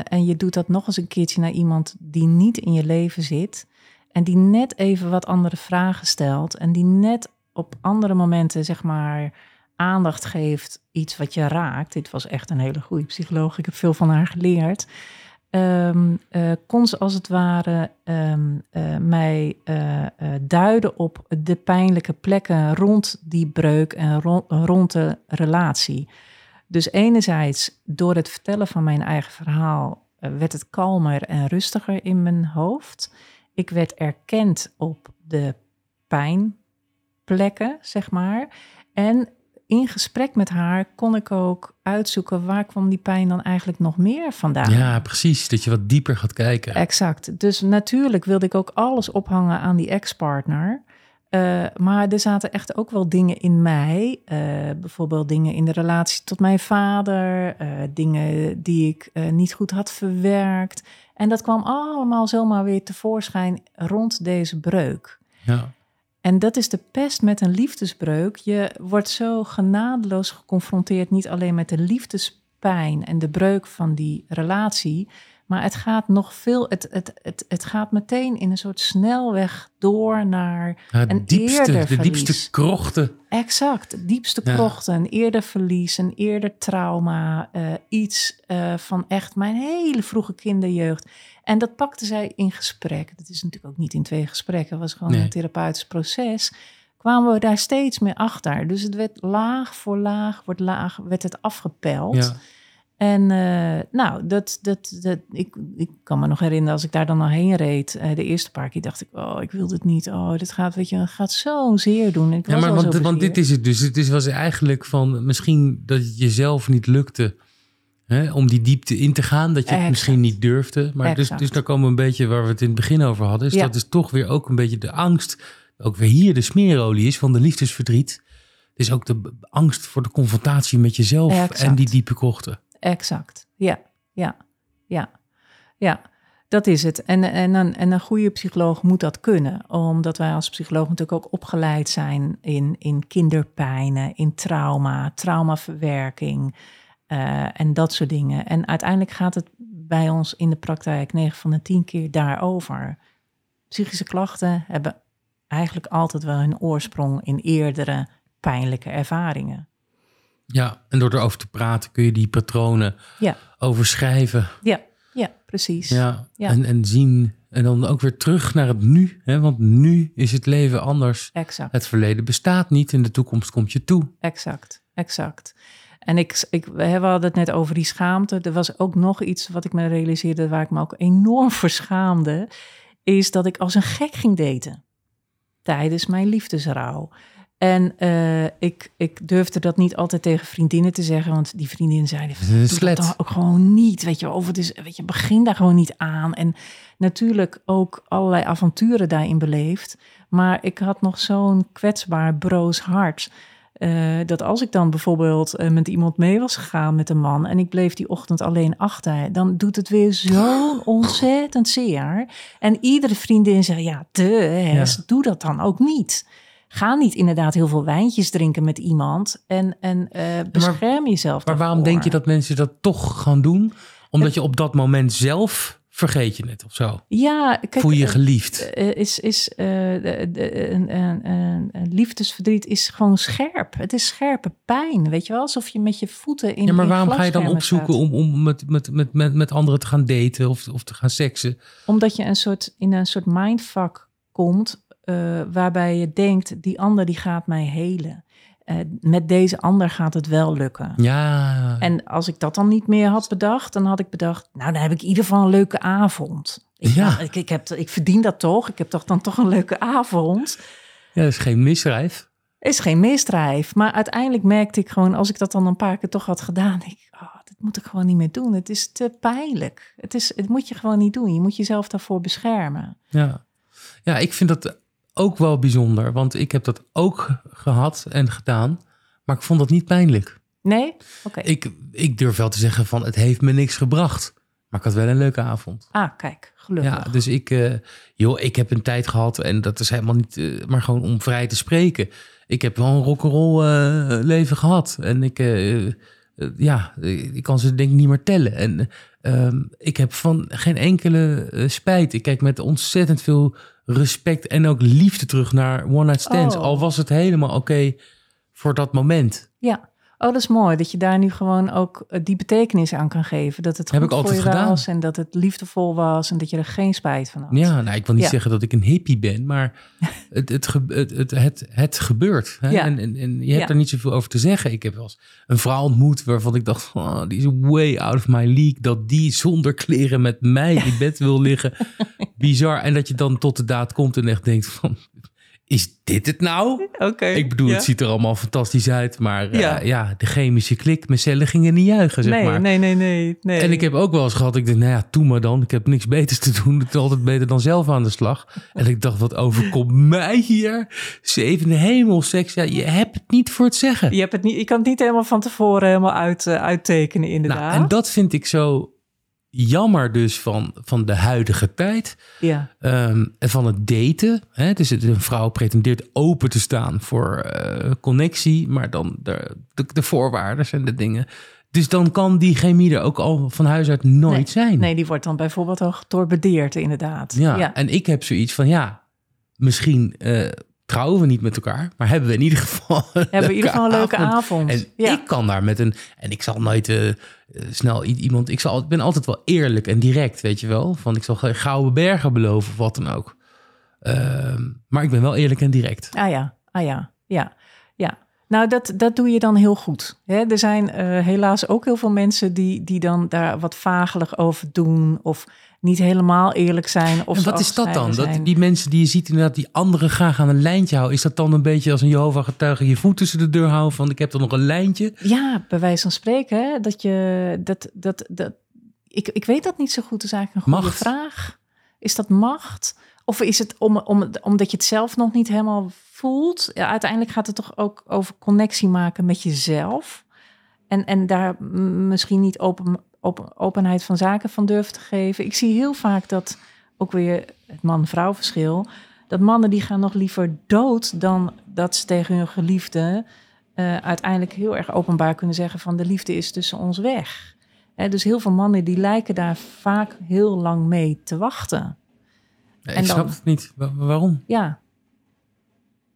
en je doet dat nog eens een keertje naar iemand die niet in je leven zit. En die net even wat andere vragen stelt. En die net op andere momenten, zeg maar, aandacht geeft. Iets wat je raakt. Dit was echt een hele goede psycholoog. Ik heb veel van haar geleerd. Ehm, eh, kon ze als het ware ehm, eh, mij eh, duiden op de pijnlijke plekken rond die breuk en ro- rond de relatie. Dus enerzijds door het vertellen van mijn eigen verhaal werd het kalmer en rustiger in mijn hoofd. Ik werd erkend op de pijnplekken, zeg maar. En in gesprek met haar kon ik ook uitzoeken waar kwam die pijn dan eigenlijk nog meer vandaan. Ja, precies. Dat je wat dieper gaat kijken. Exact. Dus natuurlijk wilde ik ook alles ophangen aan die ex-partner. Eh, maar er zaten echt ook wel dingen in mij. eh, bijvoorbeeld dingen in de relatie tot mijn vader. eh, dingen die ik niet goed had verwerkt. En dat kwam allemaal zomaar weer tevoorschijn rond deze breuk. Ja. En dat is de pest met een liefdesbreuk. Je wordt zo genadeloos geconfronteerd, niet alleen met de liefdespijn en de breuk van die relatie, Maar het gaat nog veel, het, het, het, het gaat meteen in een soort snelweg door naar Ja, een diepste, eerder de diepste krochten. Exact, diepste Ja. krochten, een eerder verlies, een eerder trauma, eh, iets eh, van echt mijn hele vroege kinderjeugd. En dat pakte zij in gesprek. Dat is natuurlijk ook niet in twee gesprekken, het was gewoon Nee. een therapeutisch proces. Kwamen we daar steeds meer achter. Dus het werd laag voor laag, wordt laag, werd het afgepeld. Ja. En eh, nou, dat, dat, dat, ik, ik kan me nog herinneren als ik daar dan al heen reed. eh, de eerste paar keer dacht ik, oh, ik wil dit niet. Oh, dit gaat, weet je, het gaat zo zeer doen. Ik Ja, maar want, dit is het dus. Het is, was eigenlijk van misschien dat het jezelf niet lukte hè, om die diepte in te gaan. Dat je het Exact. misschien niet durfde. Maar dus, Exact. dus daar komen we een beetje waar we het in het begin over hadden. Is Ja. dat is toch weer ook een beetje de angst. Ook weer hier de smeerolie is van de liefdesverdriet. Het is ook de angst voor de confrontatie met jezelf Exact. en die diepe krochten. Exact. Ja, ja, ja, ja. Dat is het. En, en, een, en een goede psycholoog moet dat kunnen. Omdat wij als psycholoog natuurlijk ook opgeleid zijn in, in kinderpijnen, in trauma, traumaverwerking eh, en dat soort dingen. En uiteindelijk gaat het bij ons in de praktijk 9 van de 10 keer daarover. Psychische klachten hebben eigenlijk altijd wel hun oorsprong in eerdere pijnlijke ervaringen. Ja, en door erover te praten kun je die patronen Ja, overschrijven. ja, ja, precies. Ja, Ja. En, en zien. En dan ook weer terug naar het nu. Hè? Want nu is het leven anders. Exact. Het verleden bestaat niet. In de toekomst komt je toe. Exact, exact. En ik, ik, we hadden het net over die schaamte. Er was ook nog iets wat ik me realiseerde waar ik me ook enorm voor schaamde. Is dat ik als een gek ging daten. Tijdens mijn liefdesrouw. En eh, ik, ik durfde dat niet altijd tegen vriendinnen te zeggen. Want die vriendinnen zeiden, doe slet." dat dan ook gewoon niet. Weet je, of het is, weet je, begin daar gewoon niet aan. En natuurlijk ook allerlei avonturen daarin beleefd. Maar ik had nog zo'n kwetsbaar, broos hart. eh, dat als ik dan bijvoorbeeld eh, met iemand mee was gegaan met een man en ik bleef die ochtend alleen achter, dan doet het weer zo'n ontzettend zeer. En iedere vriendin zei: Ja, de Hes, Ja. doe dat dan ook niet. Ga niet inderdaad heel veel wijntjes drinken met iemand en, en eh, bescherm jezelf. Maar waarom denk je dat mensen dat toch gaan doen? Omdat je op dat moment zelf vergeet je het of zo. Ja, kijk, Voel je je eh, geliefd. eh, is, is, liefdesverdriet is gewoon scherp. Het is scherpe pijn, weet je wel? Alsof je met je voeten in Ja, maar waarom ga je dan opzoeken om, om met, met, met, met, met anderen te gaan daten of, of te gaan seksen? Omdat je een soort, in een soort mindfuck komt... eh, waarbij je denkt, die ander die gaat mij helen. Eh, met deze ander gaat het wel lukken. Ja, En als ik dat dan niet meer had bedacht, dan had ik bedacht, nou, dan heb ik in ieder geval een leuke avond. Ik, Ja. nou, ik, ik, heb, ik verdien dat toch? Ik heb toch dan toch een leuke avond? ja, dat is geen misdrijf. Is geen misdrijf. Maar uiteindelijk merkte ik gewoon, als ik dat dan een paar keer toch had gedaan, ik, oh, dit moet ik gewoon niet meer doen. Het is te pijnlijk. Het, is, het moet je gewoon niet doen. Je moet jezelf daarvoor beschermen. Ja. ja, ik vind dat ook wel bijzonder. Want ik heb dat ook gehad en gedaan. Maar ik vond dat niet pijnlijk. Nee? Oké. Ik, ik durf wel te zeggen van het heeft me niks gebracht. Maar ik had wel een leuke avond. Ah, kijk, gelukkig. Ja, dus ik, eh, joh, ik heb een tijd gehad en dat is helemaal niet, eh, maar gewoon om vrij te spreken. Ik heb wel een rock'n'roll eh leven gehad en ik, ja, ik kan ze denk ik niet meer tellen. En ehm, ik heb van geen enkele spijt. Ik kijk met ontzettend veel respect en ook liefde terug naar One Night Stands. Oh. Al was het helemaal oké voor dat moment. Ja. Oh, dat is mooi. Dat je daar nu gewoon ook eh, die betekenis aan kan geven. Dat het Heb goed ik altijd voor je gedaan. was en dat het liefdevol was en dat je er geen spijt van had. Ja, nou, ik wil niet Ja. zeggen dat ik een hippie ben, maar het, het, het, het, het, het gebeurt. Hè? Ja. En, en, en je hebt er niet zoveel over te zeggen. Ik heb wel eens een vrouw ontmoet waarvan ik dacht, oh, die is way out of my league. Dat die zonder kleren met mij in bed wil liggen. Bizar. En dat je dan tot de daad komt en echt denkt van, is dit het nou? Oké. Ik bedoel, ja. het ziet er allemaal fantastisch uit, maar eh, Ja. ja. de chemische klik, mijn cellen gingen niet juichen, zeg nee, maar. nee, nee, nee, nee. En ik heb ook wel eens gehad, ik dacht, nou ja, doe maar dan. Ik heb niks beters te doen. Het is altijd beter dan zelf aan de slag. En ik dacht, wat overkomt mij hier? Zevende hemel, seks. Ja, je hebt het niet voor het zeggen. Je, hebt het niet, je kan het niet helemaal van tevoren helemaal uit, eh, uittekenen, inderdaad. Nou, en dat vind ik zo jammer dus van, van de huidige tijd. Ja, Ehm, en van het daten. Hè? Dus een vrouw pretendeert open te staan voor eh, connectie. Maar dan de, de, de voorwaarden en de dingen Dus dan kan die chemie er ook al van huis uit nooit zijn. Nee, die wordt dan bijvoorbeeld al getorpedeerd, inderdaad. Ja, en ik heb zoiets van, ja, misschien uh, trouwen we niet met elkaar, maar hebben we in ieder geval hebben we in ieder geval een leuke avond. En ik kan daar met een, en ik zal nooit uh, snel iemand, ik, zal, ik ben altijd wel eerlijk en direct, weet je wel. Van ik zal geen gouden bergen beloven of wat dan ook. Uh, maar ik ben wel eerlijk en direct. Ah ja, ah ja, ja, ja. Nou, dat, dat doe je dan heel goed. Hè? Er zijn uh, helaas ook heel veel mensen die, die dan daar wat vagelig over doen. Of niet helemaal eerlijk zijn. Of en wat is dat dan? Dat die mensen die je ziet inderdaad, die anderen graag aan een lijntje houden. Is dat dan een beetje als een Jehovah getuige je voet tussen de deur houden van ik heb er nog een lijntje? Ja, bij wijze van spreken. Hè? Dat je, dat, dat, dat, ik, ik weet dat niet zo goed. Dat is eigenlijk een goede macht. vraag. Is dat macht? Of is het om, om, omdat je het zelf nog niet helemaal voelt? Ja, uiteindelijk gaat het toch ook over connectie maken met jezelf. En, en daar misschien niet open, open, openheid van zaken van durven te geven. Ik zie heel vaak dat, ook weer het man-vrouw verschil... dat mannen die gaan nog liever dood dan dat ze tegen hun geliefde... Uh, uiteindelijk heel erg openbaar kunnen zeggen van de liefde is tussen ons weg. dus heel veel mannen die lijken daar vaak heel lang mee te wachten. Ja, ik snap het niet. waarom? Ja,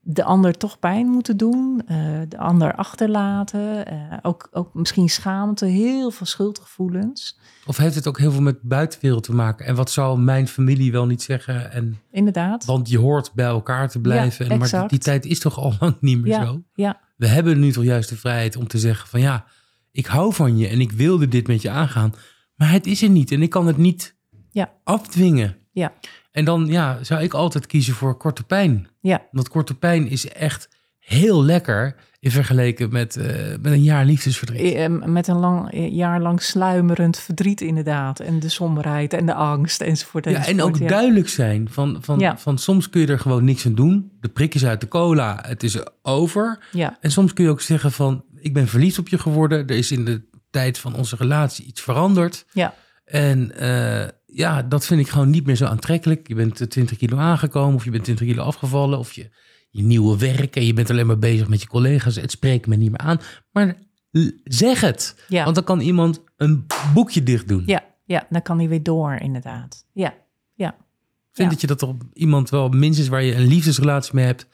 de ander toch pijn moeten doen, uh, de ander achterlaten, uh, ook, ook misschien schaamte, heel veel schuldgevoelens. Of heeft het ook heel veel met buitenwereld te maken? En wat zou mijn familie wel niet zeggen? En, Inderdaad. Want je hoort bij elkaar te blijven. en, maar die, die, tijd is toch al lang niet meer ja, zo? Ja. We hebben nu toch juist de vrijheid om te zeggen van ja, ik hou van je en ik wilde dit met je aangaan. Maar het is er niet en ik kan het niet ja. afdwingen. Ja. En dan ja, zou ik altijd kiezen voor korte pijn. Ja. Want korte pijn is echt heel lekker in vergeleken met, uh, met een jaar liefdesverdriet. Eh, met een lang, eh, jaar lang sluimerend verdriet inderdaad. En de somberheid en de angst enzovoort. Ja, en ook duidelijk zijn van, van, ja. van soms kun je er gewoon niks aan doen. De prik is uit de cola, het is over. Ja. En soms kun je ook zeggen van, ik ben verliefd op je geworden. Er is in de tijd van onze relatie iets veranderd. Ja. En uh, ja, dat vind ik gewoon niet meer zo aantrekkelijk. Je bent 20 kilo aangekomen of je bent 20 kilo afgevallen of je, je nieuwe werk en je bent alleen maar bezig met je collega's. Het spreekt me niet meer aan. Maar zeg het. Ja. Want dan kan iemand een boekje dicht doen. Ja, ja dan kan hij weer door inderdaad. Ja, ja. Vind dat je dat toch iemand wel minstens waar je een liefdesrelatie mee hebt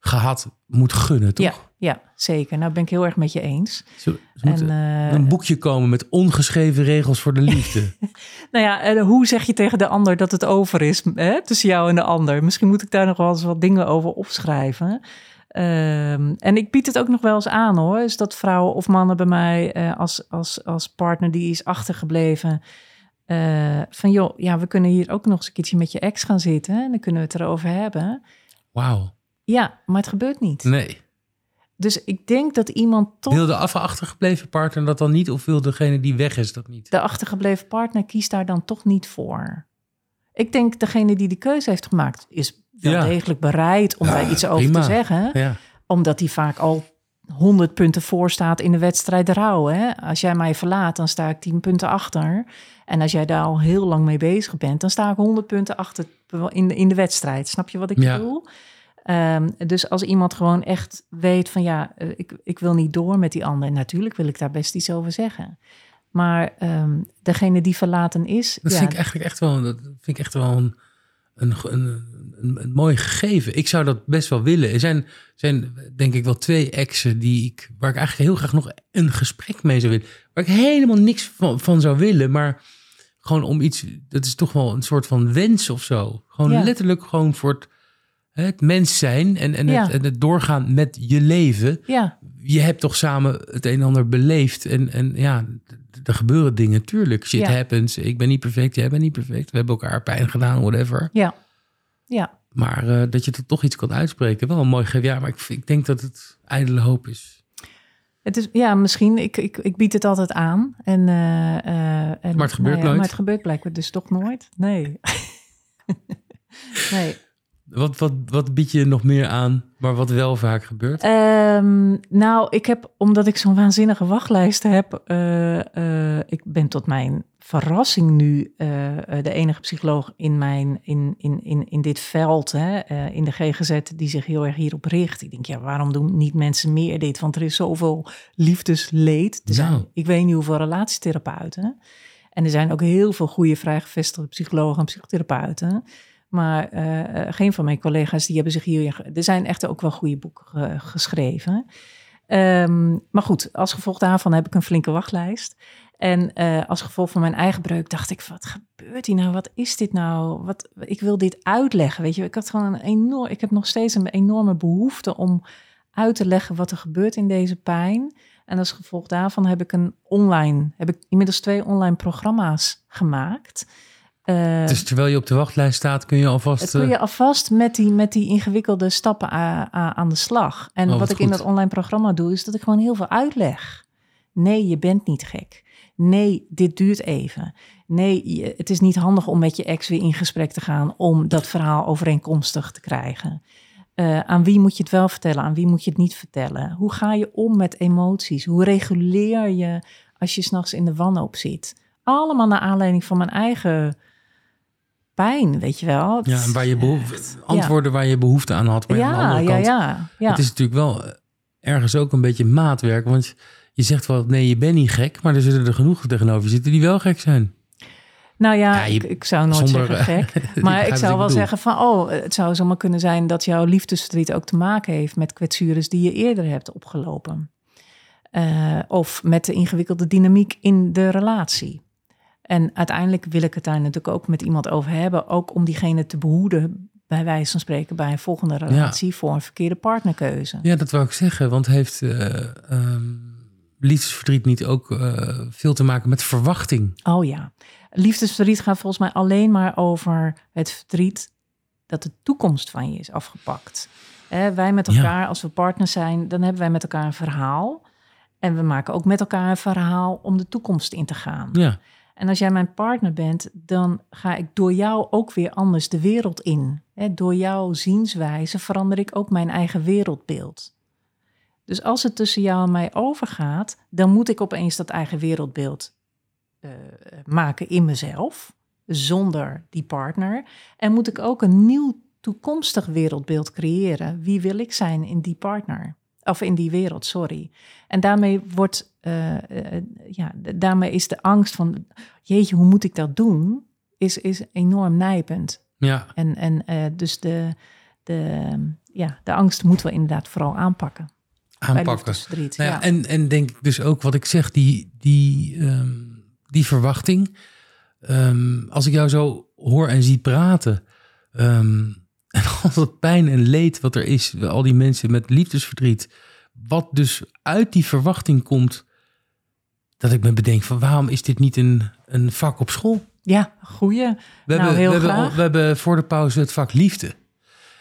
gehad moet gunnen, toch? Ja, ja, zeker. Nou ben ik heel erg met je eens. Zo, en, uh, een boekje komen met ongeschreven regels voor de liefde. nou ja, en hoe zeg je tegen de ander dat het over is hè, tussen jou en de ander? Misschien moet ik daar nog wel eens wat dingen over opschrijven. Um, en ik bied het ook nog wel eens aan hoor. Is dat vrouwen of mannen bij mij uh, als, als, als partner die is achtergebleven. Uh, van joh, ja, we kunnen hier ook nog eens een keertje met je ex gaan zitten. En dan kunnen we het erover hebben. Wauw. Ja, maar het gebeurt niet. Nee. Dus ik denk dat iemand toch... Wil de achtergebleven partner dat dan niet? Of wil degene die weg is dat niet? De achtergebleven partner kiest daar dan toch niet voor. Ik denk degene die de keuze heeft gemaakt... is wel degelijk bereid om daar iets over te zeggen. Ja. Omdat hij vaak al 100 punten voor staat in de wedstrijd rouw. Hè? Als jij mij verlaat, dan sta ik 10 punten achter. En als jij daar al heel lang mee bezig bent... dan sta ik 100 punten achter in de, in de wedstrijd. Snap je wat ik bedoel? Um, dus als iemand gewoon echt weet van ja, eh, ik, ik wil niet door met die ander. Natuurlijk wil ik daar best iets over zeggen. Maar um, degene die verlaten is. Dat ja, vind ik eigenlijk echt wel, dat vind ik echt wel een, een, een, een, mooi gegeven. Ik zou dat best wel willen. Er zijn, zijn denk ik wel twee exen die ik, waar ik eigenlijk heel graag nog een gesprek mee zou willen. Waar ik helemaal niks van, van zou willen. Maar gewoon om iets, dat is toch wel een soort van wens of zo. Gewoon ja. letterlijk gewoon voor het het mens zijn en, en, het, en, het, doorgaan met je leven. Ja. Je hebt toch samen het een en ander beleefd. En, en ja, er gebeuren dingen, tuurlijk. Shit ja. happens. Ik ben niet perfect, jij bent niet perfect. We hebben elkaar pijn gedaan, whatever. Ja, ja. Maar uh, dat je er toch iets kan uitspreken, wel een mooi gegeven. Ja, maar ik, ik denk dat het ijdele hoop is. Het is, ja, misschien. Ik, ik, ik bied het altijd aan. En, uh, uh, en, maar het gebeurt nou ja, nooit. Maar het gebeurt blijkbaar dus toch nooit. Nee. nee. Wat, wat, wat bied je nog meer aan, maar wat wel vaak gebeurt? Um, nou, ik heb, omdat ik zo'n waanzinnige wachtlijst heb, uh, ik ben tot mijn verrassing nu uh, de enige psycholoog in, mijn, in, in, in, in dit veld, hè, in de GGZ, die zich heel erg hierop richt. Ik denk, ja, waarom doen niet mensen meer dit? Want er is zoveel liefdesleed. Er zijn, nou. Ik weet niet hoeveel relatietherapeuten. En er zijn ook heel veel goede vrijgevestigde psychologen en psychotherapeuten. Maar uh, geen van mijn collega's die hebben zich hier. Er zijn echt ook wel goede boeken geschreven. Um, maar goed, als gevolg daarvan heb ik een flinke wachtlijst. En uh, als gevolg van mijn eigen breuk dacht ik: wat gebeurt hier nou? Wat is dit nou? Wat, ik wil dit uitleggen. Weet je, ik had gewoon een enorm. Ik heb nog steeds een enorme behoefte om uit te leggen wat er gebeurt in deze pijn. En als gevolg daarvan heb ik een online, heb ik inmiddels twee online programma's gemaakt. Uh, dus terwijl je op de wachtlijst staat, kun je alvast. Kun je eh, alvast met die, met die ingewikkelde stappen aan de slag. En oh, wat, ik in dat online programma doe, is dat ik gewoon heel veel uitleg. Nee, je bent niet gek. Nee, dit duurt even. Nee, het is niet handig om met je ex weer in gesprek te gaan om dat verhaal overeenkomstig te krijgen. Uh, aan wie moet je het wel vertellen, aan wie moet je het niet vertellen? Hoe ga je om met emoties? Hoe reguleer je als je s'nachts in de wanhoop zit? Allemaal naar aanleiding van mijn eigen pijn, weet je wel. ja, en waar je behoefte, antwoorden waar je behoefte aan had. Maar ja, aan de andere kant, ja, ja, Het is natuurlijk wel ergens ook een beetje maatwerk. Want je zegt wel, nee, je bent niet gek. Maar er zullen er genoeg tegenover zitten die wel gek zijn. Nou ja, ik, zou nooit zeggen gek. Maar ik zou wel zeggen van, oh, het zou zomaar kunnen zijn dat jouw liefdesverdriet ook te maken heeft met kwetsures die je eerder hebt opgelopen. Uh, of met de ingewikkelde dynamiek in de relatie. En uiteindelijk wil ik het daar natuurlijk ook met iemand over hebben, ook om diegene te behoeden, bij wijze van spreken, bij een volgende relatie voor een verkeerde partnerkeuze. Ja, dat wou ik zeggen, want heeft uh, um, liefdesverdriet niet ook uh, veel te maken met verwachting? Oh ja, liefdesverdriet gaat volgens mij alleen maar over het verdriet dat de toekomst van je is afgepakt. wij met elkaar, als we partners zijn, dan hebben wij met elkaar een verhaal. En we maken ook met elkaar een verhaal om de toekomst in te gaan. Ja. En als jij mijn partner bent, dan ga ik door jou ook weer anders de wereld in. door jouw zienswijze verander ik ook mijn eigen wereldbeeld. Dus als het tussen jou en mij overgaat, dan moet ik opeens dat eigen wereldbeeld uh, maken in mezelf, zonder die partner. En moet ik ook een nieuw toekomstig wereldbeeld creëren. Wie wil ik zijn in die partner? Of in die wereld, sorry. En daarmee wordt, uh, uh, ja, daarmee is de angst van, jeetje, hoe moet ik dat doen? Is, is enorm nijpend. Ja. En, en uh, dus de, de, ja, de angst moeten we inderdaad vooral aanpakken. Aanpakken. Nou ja, ja, En, en denk ik dus ook wat ik zeg, die, die, um, die verwachting. Um, als ik jou zo hoor en zie praten. Um, en al dat pijn en leed wat er is, al die mensen met liefdesverdriet, wat dus uit die verwachting komt, dat ik me bedenk van waarom is dit niet een, een vak op school? Ja, goeie. We, nou, hebben, heel we, graag. hebben, we hebben voor de pauze het vak liefde.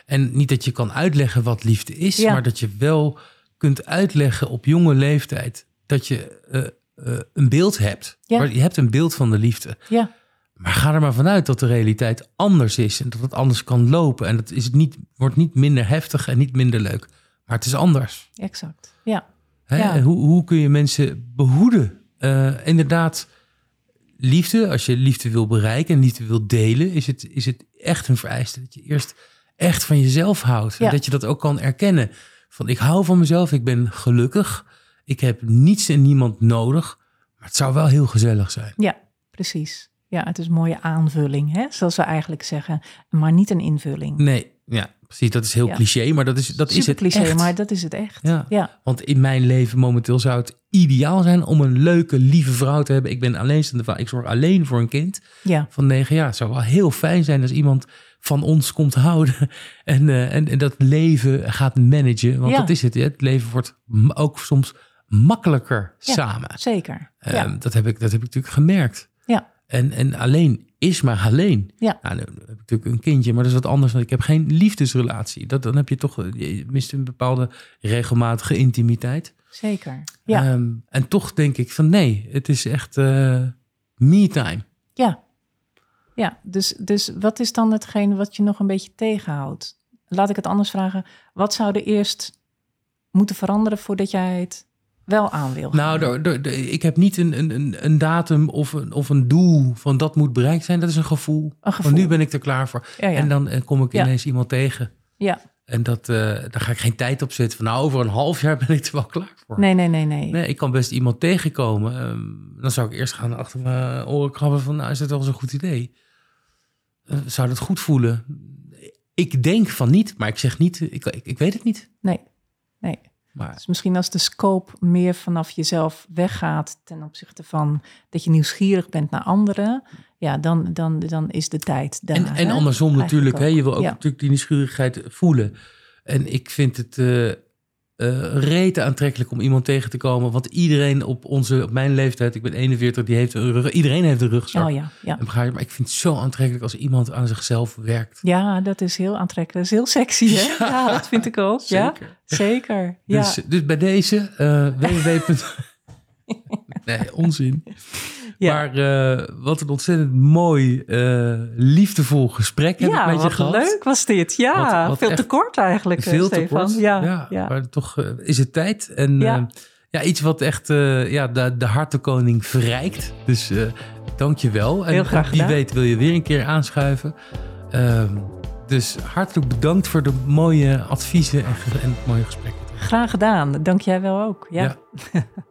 En niet dat je kan uitleggen wat liefde is, Ja. maar dat je wel kunt uitleggen op jonge leeftijd dat je eh, eh, een beeld hebt. Ja. Maar Je hebt een beeld van de liefde. Ja, Maar ga er maar vanuit dat de realiteit anders is en dat het anders kan lopen. En dat is het niet, wordt niet minder heftig en niet minder leuk. Maar het is anders. exact. Ja, Hè? Ja. Hoe, hoe kun je mensen behoeden? Eh, inderdaad, liefde, als je liefde wil bereiken en liefde wil delen, is het, is het echt een vereiste dat je eerst echt van jezelf houdt. En dat je dat ook kan erkennen. Van ik hou van mezelf, ik ben gelukkig, ik heb niets en niemand nodig. Maar het zou wel heel gezellig zijn. ja, precies. Ja, het is een mooie aanvulling, hè? zoals we eigenlijk zeggen, maar niet een invulling. Nee, ja, precies. Dat is heel Ja. cliché, maar dat is, dat is het cliché, echt. maar dat is het echt. Ja. ja. Want in mijn leven momenteel zou het ideaal zijn om een leuke, lieve vrouw te hebben. Ik ben alleenstaande vrouw. Ik zorg alleen voor een kind ja. van negen jaar. Het zou wel heel fijn zijn als iemand van ons komt houden en, eh, en, en dat leven gaat managen. Want dat is het. hè. Het leven wordt ook soms makkelijker Ja. samen. Zeker. Ja. dat, heb ik, dat heb ik natuurlijk gemerkt. Ja. En, en alleen is maar alleen. Ja. Nou, nu heb ik natuurlijk een kindje, maar dat is wat anders. Want ik heb geen liefdesrelatie. Dat, dan heb je toch je mist een bepaalde regelmatige intimiteit. Zeker. Ja. Ehm, en toch denk ik van nee, het is echt eh me-time. ja. Ja, dus, dus wat is dan hetgeen wat je nog een beetje tegenhoudt? laat ik het anders vragen. Wat zou er eerst moeten veranderen voordat jij het wel aan wil? Nou, ik heb niet een, een, een datum of een, of een doel van dat moet bereikt zijn. Dat is een gevoel. Een gevoel. nu ben ik er klaar voor. En dan eh, kom ik ineens iemand tegen. Ja. En dat, uh, daar ga ik geen tijd op zetten. Van nou, over een half jaar ben ik er wel klaar voor. Nee, nee, nee, nee. nee ik kan best iemand tegenkomen. Um, dan zou ik eerst gaan achter mijn oren krabben van, nou, is dat wel zo'n goed idee? Uh, zou dat goed voelen? Ik denk van niet, maar ik zeg niet, ik, ik, ik weet het niet. Nee. Maar... Dus misschien als de scope meer vanaf jezelf weggaat ten opzichte van dat je nieuwsgierig bent naar anderen, ja, dan, dan, dan is de tijd daar. En, en andersom natuurlijk, hè, je wil ook natuurlijk die nieuwsgierigheid voelen. En ik vind het uh, uh, rete aantrekkelijk om iemand tegen te komen. Want iedereen op, onze, op mijn leeftijd, ik ben 41, die heeft een rug, iedereen heeft een rugzak. Oh ja, ja. Maar ik vind het zo aantrekkelijk als iemand aan zichzelf werkt. Ja, dat is heel aantrekkelijk. Dat is heel sexy, hè? Ja, dat vind ik ook. Zeker. Ja, zeker. Ja. Dus, dus bij deze, uh, www. nee, onzin. Ja. Maar uh, wat een ontzettend mooi, uh, liefdevol gesprek heb ja, ik met je gehad. leuk was dit. Ja, wat, veel te kort eigenlijk, Veel Stefan. te kort, ja, ja, Maar toch uh, is het tijd. En ja, ja iets wat echt ja, de, de hartenkoning verrijkt. Dus dank je wel. En Heel graag wie weet wil je weer een keer aanschuiven. Ehm, dus hartelijk bedankt voor de mooie adviezen en, en mooie gesprekken. Graag gedaan. Dank jij wel ook. ja.